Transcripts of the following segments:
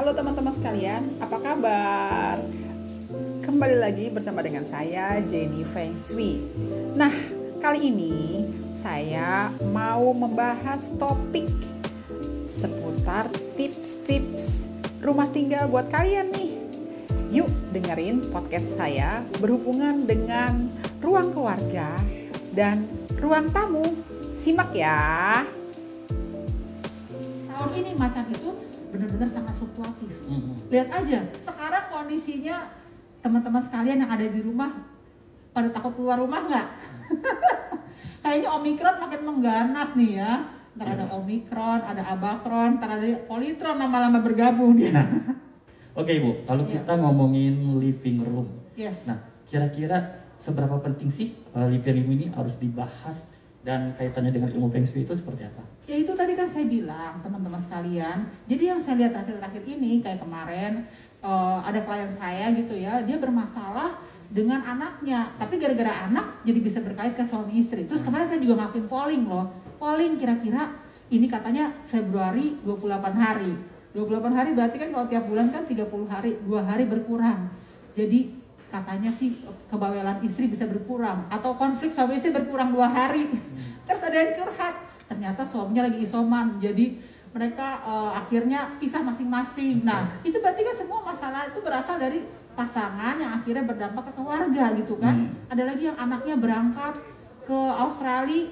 Halo teman-teman sekalian, apa kabar? Kembali lagi bersama dengan saya Jenny Feng Shui. Nah, kali ini saya mau membahas topik seputar tips-tips rumah tinggal buat kalian nih. Yuk dengerin podcast saya berhubungan dengan ruang keluarga dan ruang tamu. Simak ya. Tahun ini macan itu benar-benar sangat fluktuatif. Mhm. Lihat aja, sekarang kondisinya teman-teman sekalian yang ada di rumah pada takut keluar rumah nggak? Kayaknya Omikron makin mengganas nih ya. Ntar ada Iya. Omikron, ada Abakron, ntar ada Politron lama-lama bergabung dia. Oke Ibu, kalau Iya. kita ngomongin living room. Yes. Nah, kira-kira seberapa penting sih uh, living room ini harus dibahas dan kaitannya dengan ilmu Feng Shui itu seperti apa? Ya itu tadi kan saya bilang teman-teman sekalian. Jadi yang saya lihat terakhir-terakhir ini kayak kemarin eh, ada klien saya gitu ya, dia bermasalah dengan anaknya, tapi gara-gara anak jadi bisa berkait ke suami istri. Terus kemarin saya juga ngelakuin polling loh. Polling kira-kira ini katanya Februari 28 hari. 28 hari berarti kan kalau tiap bulan kan 30 hari, dua hari berkurang. Jadi katanya sih kebawelan istri bisa berkurang atau konflik suami istri berkurang dua hari. Terus ada yang curhat, ternyata suaminya lagi isoman, jadi mereka eh, akhirnya pisah masing-masing. Nah itu berarti kan semua masalah itu berasal dari pasangan yang akhirnya berdampak ke keluarga gitu kan. Hmm. Ada lagi yang anaknya berangkat ke Australia,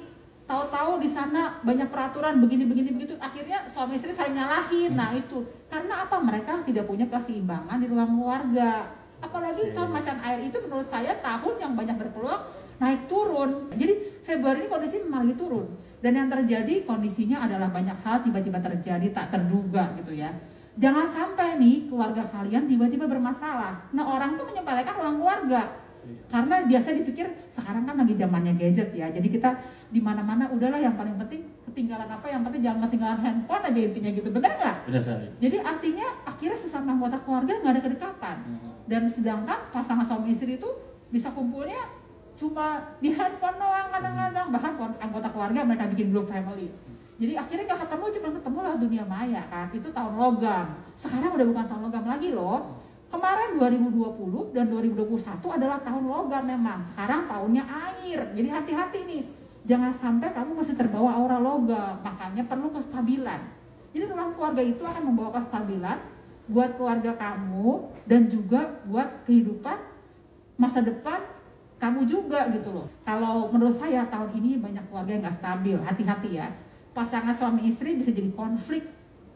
tahu-tahu di sana banyak peraturan begini-begini begitu, akhirnya suami istri saling nyalahin. Nah itu karena apa? Mereka tidak punya keseimbangan di ruang keluarga. Apalagi Oke. tahun macan air itu menurut saya tahun yang banyak berpeluang naik turun. Jadi Februari ini kondisi memang lagi turun. Dan yang terjadi kondisinya adalah banyak hal tiba-tiba terjadi tak terduga gitu ya. Jangan sampai nih keluarga kalian tiba-tiba bermasalah. Nah orang tuh menyepelekan ruang keluarga. Karena biasa dipikir sekarang kan lagi zamannya gadget ya. Jadi kita di mana-mana udahlah yang paling penting ketinggalan apa yang penting jangan ketinggalan handphone aja intinya gitu. Benar nggak? Benar sekali. Jadi artinya akhirnya sesama anggota keluarga nggak ada kedekatan Mhm. dan sedangkan pasangan suami istri itu bisa kumpulnya cuma di handphone doang kadang-kadang. Bahkan anggota keluarga mereka bikin grup family. Jadi akhirnya nggak ketemu cuma ketemu lewat dunia maya kan. Itu tahun logam. Sekarang udah bukan tahun logam lagi loh. Kemarin 2020 dan 2021 adalah tahun logam memang. Sekarang tahunnya air jadi hati-hati nih. Jangan sampai kamu masih terbawa aura logam. Makanya perlu kestabilan. Jadi ruang keluarga itu akan membawa kestabilan buat keluarga kamu dan juga buat kehidupan masa depan kamu juga gitu loh. Kalau menurut saya tahun ini banyak keluarga yang nggak stabil, hati-hati ya. Pasangan suami istri bisa jadi konflik,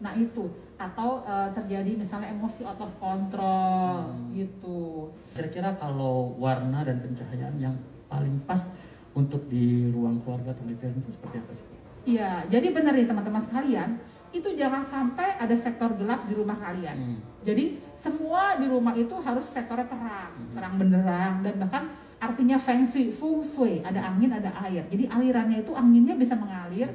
nah itu atau eh, terjadi misalnya emosi out of control Hmm. gitu. Kira-kira kalau warna dan pencahayaan yang paling pas untuk di ruang keluarga atau living room itu seperti apa sih? Iya, jadi benar nih teman-teman sekalian, itu jangan sampai ada sektor gelap di rumah kalian. Hmm. Jadi semua di rumah itu harus sektornya terang, Mhm. terang benderang dan bahkan artinya feng shui, feng shui, ada angin, ada air. Jadi alirannya itu anginnya bisa mengalir,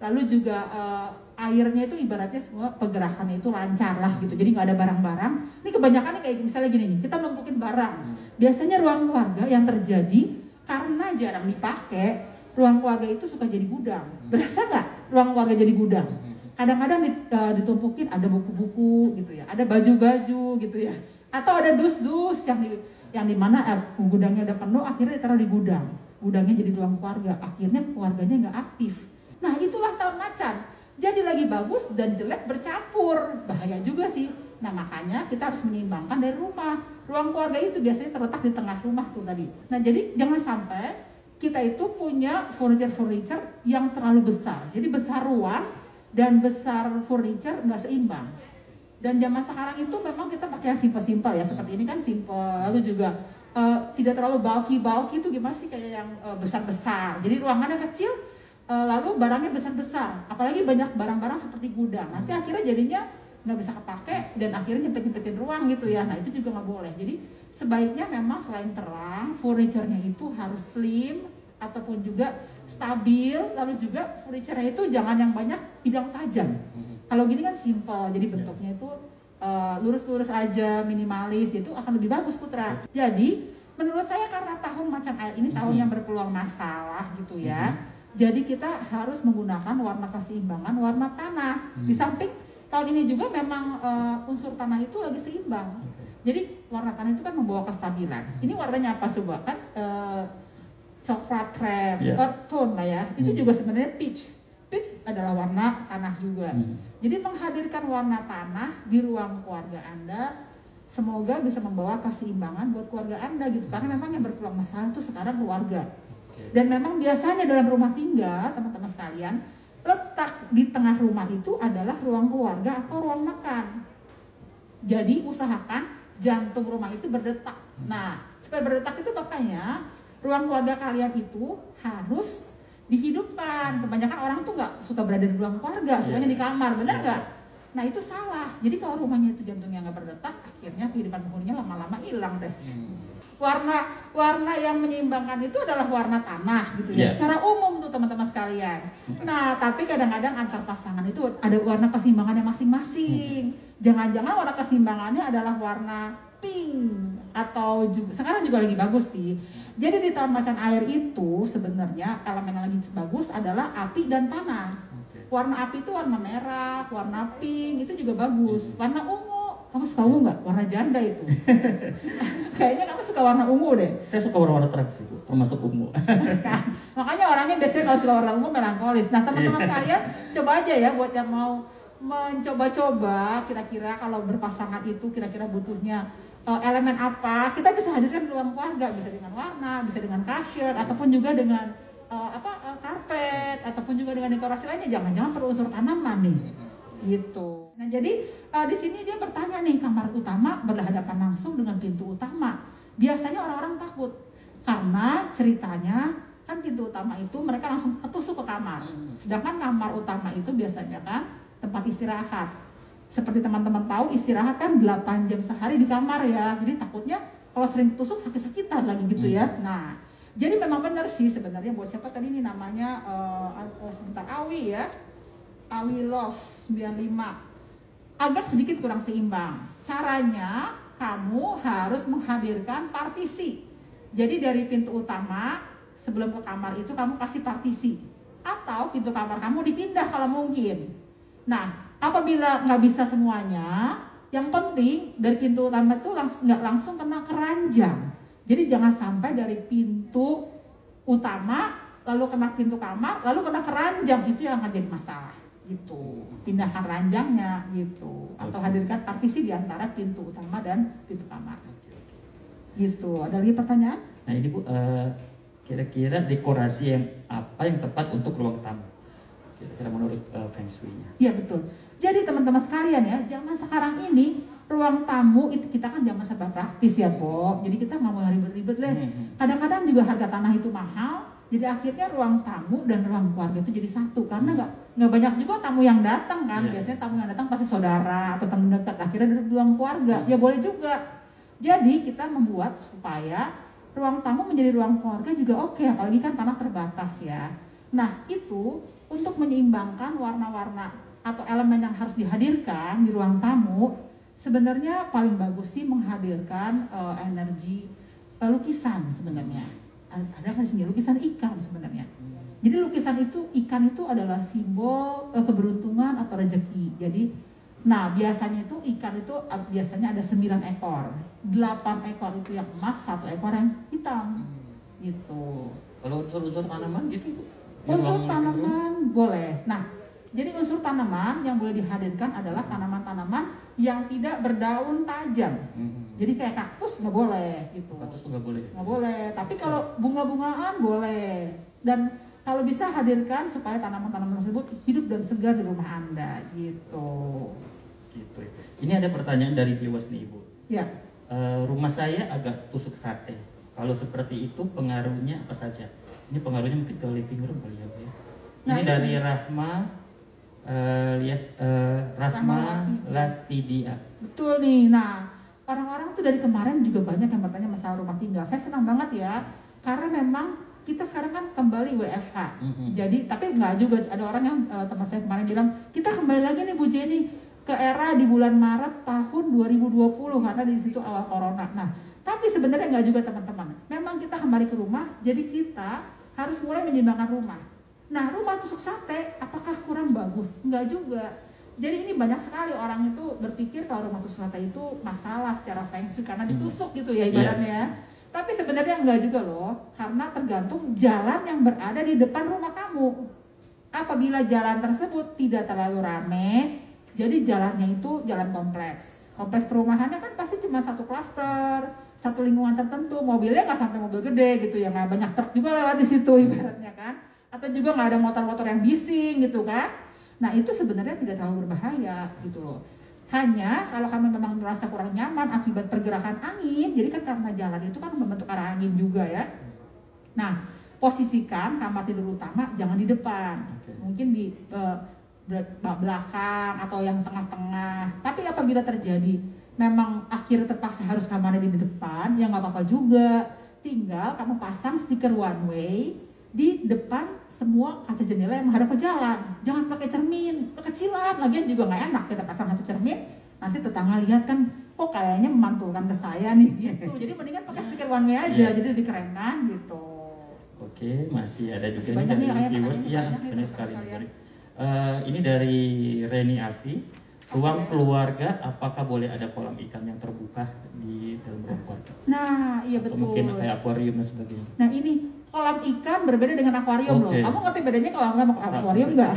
lalu juga eh, airnya itu ibaratnya semua pergerakannya itu lancar lah gitu. Jadi nggak ada barang-barang. Ini kebanyakan kayak misalnya gini nih, kita numpukin barang. Biasanya ruang keluarga yang terjadi karena jarang dipakai, ruang keluarga itu suka jadi gudang. Berasa nggak ruang keluarga jadi gudang? Kadang-kadang eh, ditumpukin ada buku-buku gitu ya, ada baju-baju gitu ya, atau ada dus-dus yang yang di mana eh, gudangnya udah penuh, akhirnya ditaruh di gudang, gudangnya jadi ruang keluarga, akhirnya keluarganya nggak aktif. Nah itulah tahun macan, jadi lagi bagus dan jelek bercampur, bahaya juga sih. Nah makanya kita harus menyeimbangkan dari rumah. Ruang keluarga itu biasanya terletak di tengah rumah tuh tadi. Nah jadi jangan sampai kita itu punya furniture-furniture yang terlalu besar. Jadi besar ruang dan besar furniture nggak seimbang. Dan zaman sekarang itu memang kita pakai yang simpel-simpel ya, seperti ini kan simpel, lalu juga eh, tidak terlalu bulky-bulky itu gimana sih kayak yang eh, besar-besar. Jadi ruangannya kecil, eh, lalu barangnya besar-besar. Apalagi banyak barang-barang seperti gudang. Nanti akhirnya jadinya nggak bisa kepake dan akhirnya nyempet-nyempetin ruang gitu ya. Nah itu juga nggak boleh. Jadi sebaiknya memang selain terang, furniture-nya itu harus slim ataupun juga stabil, lalu juga furniture-nya itu jangan yang banyak bidang tajam. Kalau gini kan simple, jadi bentuknya itu eh, lurus-lurus aja, minimalis, itu akan lebih bagus putra. Jadi menurut saya karena tahun macan air ini tahun Mhm. yang berpeluang masalah gitu ya. Jadi kita harus menggunakan warna keseimbangan warna tanah. Di Hmm. samping tahun ini juga memang uh, unsur tanah itu lagi seimbang. Jadi warna tanah itu kan membawa kestabilan. Ini warnanya apa coba kan? Uh, coklat krem, Yeah. earth tone lah ya. Itu Hmm. juga sebenarnya peach. Peach adalah warna tanah juga. Hmm. Jadi menghadirkan warna tanah di ruang keluarga Anda semoga bisa membawa keseimbangan buat keluarga Anda gitu. Karena memang yang berpeluang masalah itu sekarang keluarga. Dan memang biasanya dalam rumah tinggal, teman-teman sekalian, letak di tengah rumah itu adalah ruang keluarga atau ruang makan. Jadi usahakan jantung rumah itu berdetak. Nah, supaya berdetak itu makanya ruang keluarga kalian itu harus dihidupkan. Kebanyakan orang tuh nggak suka berada di ruang keluarga, sukanya Iya. di kamar, benar Iya. nggak? Nah itu salah. Jadi kalau rumahnya itu jantungnya nggak berdetak, akhirnya kehidupan penghuninya lama-lama hilang deh. Warna warna yang menyeimbangkan itu adalah warna tanah gitu ya. Iya. Secara umum tuh teman-teman sekalian. Nah tapi kadang-kadang antar pasangan itu ada warna keseimbangannya masing-masing. Jangan-jangan warna keseimbangannya adalah warna pink atau juga sekarang juga lagi bagus sih. Jadi di tahun macan air itu sebenarnya elemen yang lagi bagus adalah api dan tanah. Warna api itu warna merah, warna pink itu juga bagus. Warna ungu, kamu suka ungu nggak? Warna janda itu. Kayaknya kamu suka warna ungu deh. Saya suka warna-warna terang sih, termasuk ungu. Kan? Makanya orangnya biasanya kalau suka warna ungu melankolis. Nah teman-teman sekalian, coba aja ya buat yang mau mencoba-coba kira-kira kalau berpasangan itu kira-kira butuhnya eh, elemen apa kita bisa hadirkan di ruang keluarga bisa dengan warna bisa dengan kasir ataupun juga dengan eh, apa eh, karpet ataupun juga dengan dekorasi lainnya. Jangan-jangan perlu unsur tanaman nih. Gitu. Nah jadi eh, di sini dia bertanya nih kamar utama berhadapan langsung dengan pintu utama. Biasanya orang-orang takut karena ceritanya kan pintu utama itu mereka langsung ketusuk ke kamar. Sedangkan kamar utama itu biasanya kan tempat istirahat seperti teman-teman tahu istirahat kan 8 jam sehari di kamar ya. Jadi takutnya kalau sering ketusuk sakit-sakitan lagi gitu ya. Nah jadi memang benar sih sebenarnya buat siapa tadi ini namanya eh, eh, sebentar Awi ya. Awi Love 95 agak sedikit kurang seimbang. Caranya kamu harus menghadirkan partisi. Jadi dari pintu utama sebelum ke kamar itu kamu kasih partisi. Atau pintu kamar kamu dipindah kalau mungkin. Nah, apabila nggak bisa semuanya, yang penting dari pintu utama itu langsung nggak langsung kena keranjang. Jadi jangan sampai dari pintu utama lalu kena pintu kamar, lalu kena keranjang itu yang akan jadi masalah. Gitu. Pindahkan ranjangnya gitu. Atau hadirkan partisi di antara pintu utama dan pintu kamar. Gitu. Ada lagi pertanyaan? Nah ini Bu, eh, kira-kira dekorasi yang apa yang tepat untuk ruang tamu? Kira-kira menurut eh, Feng Shui-nya. Iya betul. Jadi teman-teman sekalian ya, zaman sekarang ini ruang tamu itu kita kan zaman serba praktis ya, Bo. Jadi kita nggak mau ribet-ribet deh. Hmm. Kadang-kadang juga harga tanah itu mahal. Jadi akhirnya ruang tamu dan ruang keluarga itu jadi satu karena nggak nggak banyak juga tamu yang datang kan. Iya. Biasanya tamu yang datang pasti saudara atau teman dekat. Akhirnya dari ruang keluarga. Ya boleh juga. Jadi kita membuat supaya ruang tamu menjadi ruang keluarga juga oke, apalagi kan tanah terbatas ya. Nah itu untuk menyeimbangkan warna-warna atau elemen yang harus dihadirkan di ruang tamu, sebenarnya paling bagus sih menghadirkan eh, energi eh, lukisan sebenarnya. Ada kan di sini lukisan ikan sebenarnya. Jadi lukisan itu ikan itu adalah simbol eh, keberuntungan atau rezeki. Jadi Nah, biasanya itu ikan itu eh, biasanya ada 9 ekor. 8 ekor itu yang emas, satu ekor yang hitam. Gitu. Kalau unsur-unsur tanaman gitu Unsur tanaman boleh. Nah, jadi unsur tanaman yang boleh dihadirkan adalah tanaman-tanaman yang tidak berdaun tajam. Hmm. Jadi kayak kaktus nggak boleh gitu. Kaktus tuh nggak boleh. Nggak boleh. Tapi kalau bunga-bungaan boleh. Dan kalau bisa hadirkan supaya tanaman-tanaman tersebut hidup dan segar di rumah Anda gitu. Gitu. Ini ada pertanyaan dari viewers nih Ibu. Ya. Eh, rumah saya agak tusuk sate. Kalau seperti itu pengaruhnya apa saja? Ini pengaruhnya mungkin ke living room kali ya Bu ya. Nah, Ini ini- dari Rahma eh, lihat eh, Rahma Latidia. Betul nih. Nah, orang-orang tuh dari kemarin juga banyak yang bertanya masalah rumah tinggal. Saya senang banget ya, karena memang kita sekarang kan kembali WFH. Mhm. Jadi, tapi nggak juga ada orang yang eh, teman saya kemarin bilang kita kembali lagi nih Bu Jenny ke era di bulan Maret tahun 2020 karena di situ awal corona. Nah, tapi sebenarnya nggak juga teman-teman. Memang kita kembali ke rumah, jadi kita harus mulai menyeimbangkan rumah. Nah, rumah tusuk sate apakah kurang bagus? Enggak juga. Jadi ini banyak sekali orang itu berpikir kalau rumah tusuk sate itu masalah secara feng shui karena Hmm. ditusuk gitu ya Iya. ibaratnya. ya. Tapi sebenarnya enggak juga loh, karena tergantung jalan yang berada di depan rumah kamu. Apabila jalan tersebut tidak terlalu rame, jadi jalannya itu jalan kompleks. Kompleks perumahannya kan pasti cuma satu klaster, satu lingkungan tertentu. Mobilnya nggak sampai mobil gede gitu ya, nggak banyak truk juga lewat di situ ibaratnya kan. Atau juga nggak ada motor-motor yang bising gitu kan. Nah itu sebenarnya tidak terlalu berbahaya gitu loh. Hanya kalau kami memang merasa kurang nyaman akibat pergerakan angin, jadi kan karena jalan itu kan membentuk arah angin juga ya. Nah, posisikan kamar tidur utama jangan di depan, mungkin di bel- belakang atau yang tengah-tengah. Tapi apabila terjadi memang akhirnya terpaksa harus kamarnya di depan, ya nggak apa-apa juga. Tinggal kamu pasang stiker one way di depan semua kaca jendela yang menghadap ke jalan. Jangan pakai cermin, kekecilan. Lagian juga nggak enak kita pasang satu cermin. Nanti tetangga lihat kan, kok kayaknya memantulkan ke saya nih gitu. Jadi mendingan pakai stiker one way aja, Iya. jadi lebih keren kan gitu. Oke, masih ada juga Banyak ini nih, dari viewers. Iya, Bapak sekali. Eh, ini dari Reni Afi. Ruang keluarga, apakah boleh ada kolam ikan yang terbuka di dalam ruang keluarga? Nah, iya Atau betul. mungkin kayak akuarium dan sebagainya. Nah ini kolam ikan berbeda dengan akuarium loh. Oke. Kamu ngerti bedanya kolam ikan sama akuarium nggak?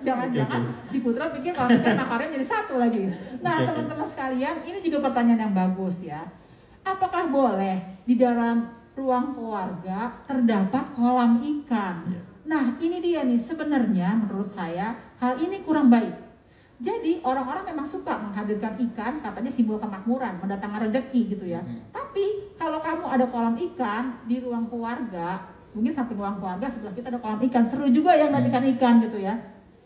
Jangan-jangan si Putra pikir kolam ikan sama akuarium jadi satu lagi. Nah oke. teman-teman sekalian, ini juga pertanyaan yang bagus ya. Apakah boleh di dalam ruang keluarga terdapat kolam ikan? Iya. Nah ini dia nih sebenarnya menurut saya hal ini kurang baik. Jadi orang-orang memang suka menghadirkan ikan, katanya simbol kemakmuran, mendatangkan rezeki gitu ya. Hmm. Tapi kalau kamu ada kolam ikan di ruang keluarga, mungkin samping ruang keluarga sebelah kita ada kolam ikan, seru juga ya ngeliat ikan-ikan gitu ya.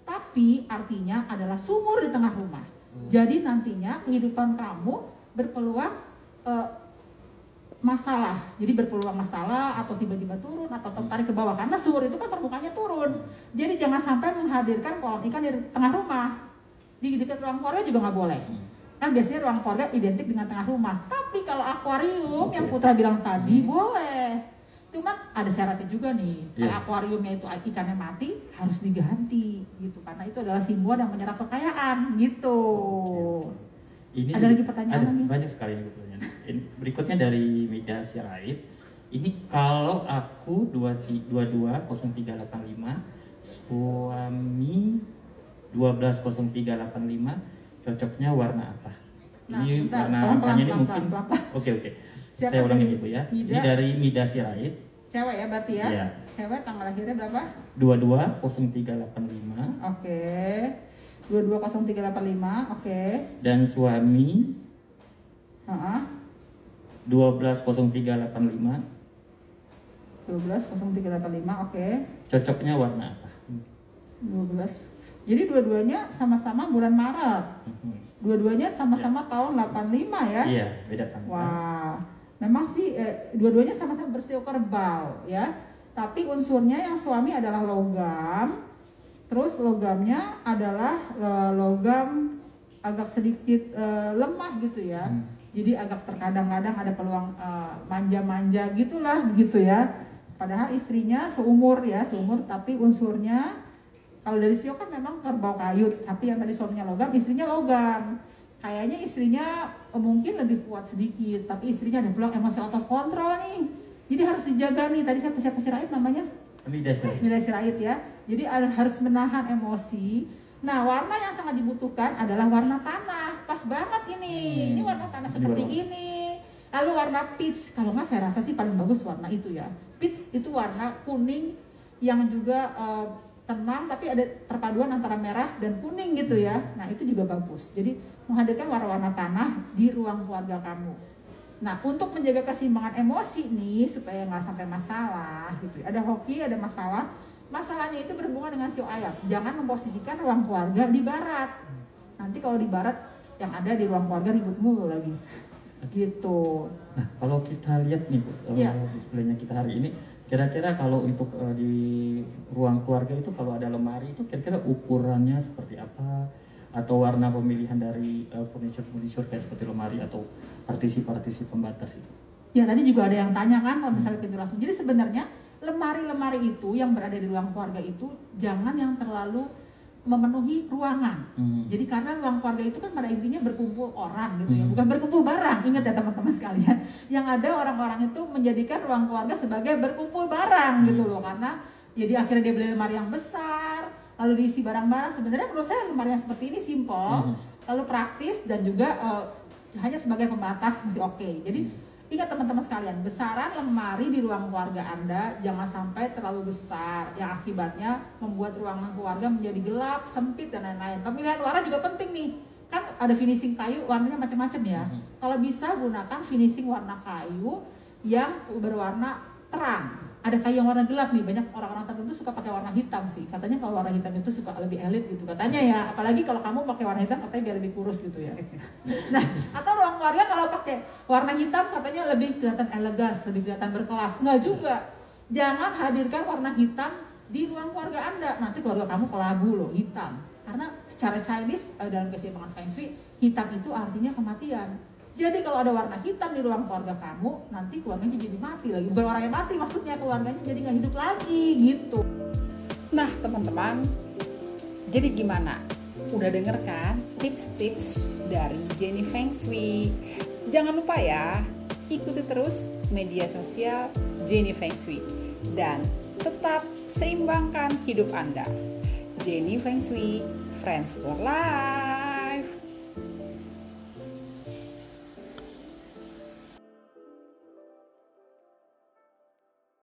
Tapi artinya adalah sumur di tengah rumah. Jadi nantinya kehidupan kamu berpeluang eh, masalah. Jadi berpeluang masalah atau tiba-tiba turun atau tertarik ke bawah karena sumur itu kan permukaannya turun. Jadi jangan sampai menghadirkan kolam ikan di tengah rumah. Di dekat ruang keluarga juga nggak boleh. Kan biasanya ruang keluarga identik dengan tengah rumah. Tapi kalau akuarium yang. Putra bilang tadi boleh. Cuman ada syaratnya juga nih. Kalau Iya. akuariumnya itu ikannya mati harus diganti gitu karena itu adalah simbol yang menyerap kekayaan gitu. Ini Ada lagi pertanyaan ada lagi? banyak sekali pertanyaan. Ini, berikutnya dari Mida Sirait. Ini kalau aku 220385 suami 120385 cocoknya warna apa? Nah, ini bentar, warna pelan-pelan, angkanya ini pelan-pelan, mungkin. Oke oke. Siapa Saya ulangin Ibu ya. Mida? Ini dari Mida Sirait Cewek ya berarti ya? Iya. Cewek tanggal lahirnya berapa? 220385 Oke. 220385, oke. dan suami Heeh. 120385 120385, oke. cocoknya warna apa? 12. Jadi dua-duanya sama-sama bulan Maret. Mhm. Dua-duanya sama-sama tahun 85 ya. Iya, beda tanggal. Wah, memang sih eh, dua-duanya sama-sama bersio kerbau ya. Tapi unsurnya yang suami adalah logam, terus logamnya adalah eh, logam agak sedikit eh, lemah gitu ya. Hmm. Jadi agak terkadang-kadang ada peluang eh, manja-manja gitulah begitu ya. Padahal istrinya seumur ya, seumur tapi unsurnya kalau dari sio kan memang kerbau kayu, tapi yang tadi suaminya logam, istrinya logam. Kayaknya istrinya eh, mungkin lebih kuat sedikit, tapi istrinya ada peluang emosi out of control nih. Jadi harus dijaga nih. Tadi siapa siapa Sirait namanya? Mida Sirait. Mira Sirait ya. Jadi harus menahan emosi. Nah, warna yang sangat dibutuhkan adalah warna tanah. Pas banget ini. Hmm. Ini warna tanah seperti ini. Lalu warna peach. Kalau nggak saya rasa sih paling bagus warna itu ya. Peach itu warna kuning yang juga eh, tenang tapi ada perpaduan antara merah dan kuning gitu ya. Nah, itu juga bagus. Jadi menghadirkan warna-warna tanah di ruang keluarga kamu. Nah, untuk menjaga keseimbangan emosi nih supaya nggak sampai masalah gitu. ya. Ada hoki, ada masalah. Masalahnya itu berhubungan dengan sio ayam. Jangan memposisikan ruang keluarga di barat. Nanti kalau di barat yang ada di ruang keluarga ribut mulu lagi. Gitu. Nah, kalau kita lihat nih Bu, Iya. displaynya kita hari ini, kira-kira kalau untuk eh, di ruang keluarga itu kalau ada lemari itu kira-kira ukurannya seperti apa? Atau warna pemilihan dari eh, furniture-furniture kayak seperti lemari atau partisi-partisi pembatas itu? Ya tadi juga ada yang tanya kan kalau misalnya pintu langsung. Jadi sebenarnya lemari-lemari itu yang berada di ruang keluarga itu jangan yang terlalu memenuhi ruangan. Hmm. Jadi karena ruang keluarga itu kan pada intinya berkumpul orang gitu ya, Hmm. bukan berkumpul barang. Ingat ya teman-teman sekalian. Yang ada orang-orang itu menjadikan ruang keluarga sebagai berkumpul barang Hmm. gitu loh karena jadi akhirnya dia beli lemari yang besar, lalu diisi barang-barang. Sebenarnya menurut saya lemari yang seperti ini simple, Hmm. lalu praktis dan juga eh, hanya sebagai pembatas masih oke. Jadi ingat teman-teman sekalian, besaran lemari di ruang keluarga Anda jangan sampai terlalu besar yang akibatnya membuat ruangan keluarga menjadi gelap, sempit dan lain-lain. Pemilihan warna juga penting nih. Kan ada finishing kayu warnanya macam-macam ya. Mhm. Kalau bisa gunakan finishing warna kayu yang berwarna terang. Ada kayu yang warna gelap nih, banyak orang-orang tertentu suka pakai warna hitam sih. Katanya kalau warna hitam itu suka lebih elit gitu katanya ya. Apalagi kalau kamu pakai warna hitam katanya biar lebih kurus gitu ya. Nah, atau ruang keluarga kalau pakai warna hitam katanya lebih kelihatan elegan, lebih kelihatan berkelas. Enggak juga. Jangan hadirkan warna hitam di ruang keluarga Anda. Nanti keluarga kamu kelabu loh, hitam. Karena secara Chinese eh, dalam keseimbangan Feng Shui, hitam itu artinya kematian. Jadi kalau ada warna hitam di ruang keluarga kamu, nanti keluarganya jadi mati lagi. Bukan orang yang mati, maksudnya keluarganya jadi nggak hidup lagi gitu. Nah, teman-teman, jadi gimana? Udah denger kan tips-tips dari Jenny Feng Shui? Jangan lupa ya, ikuti terus media sosial Jenny Feng Shui dan tetap seimbangkan hidup Anda. Jenny Feng Shui, Friends for Life.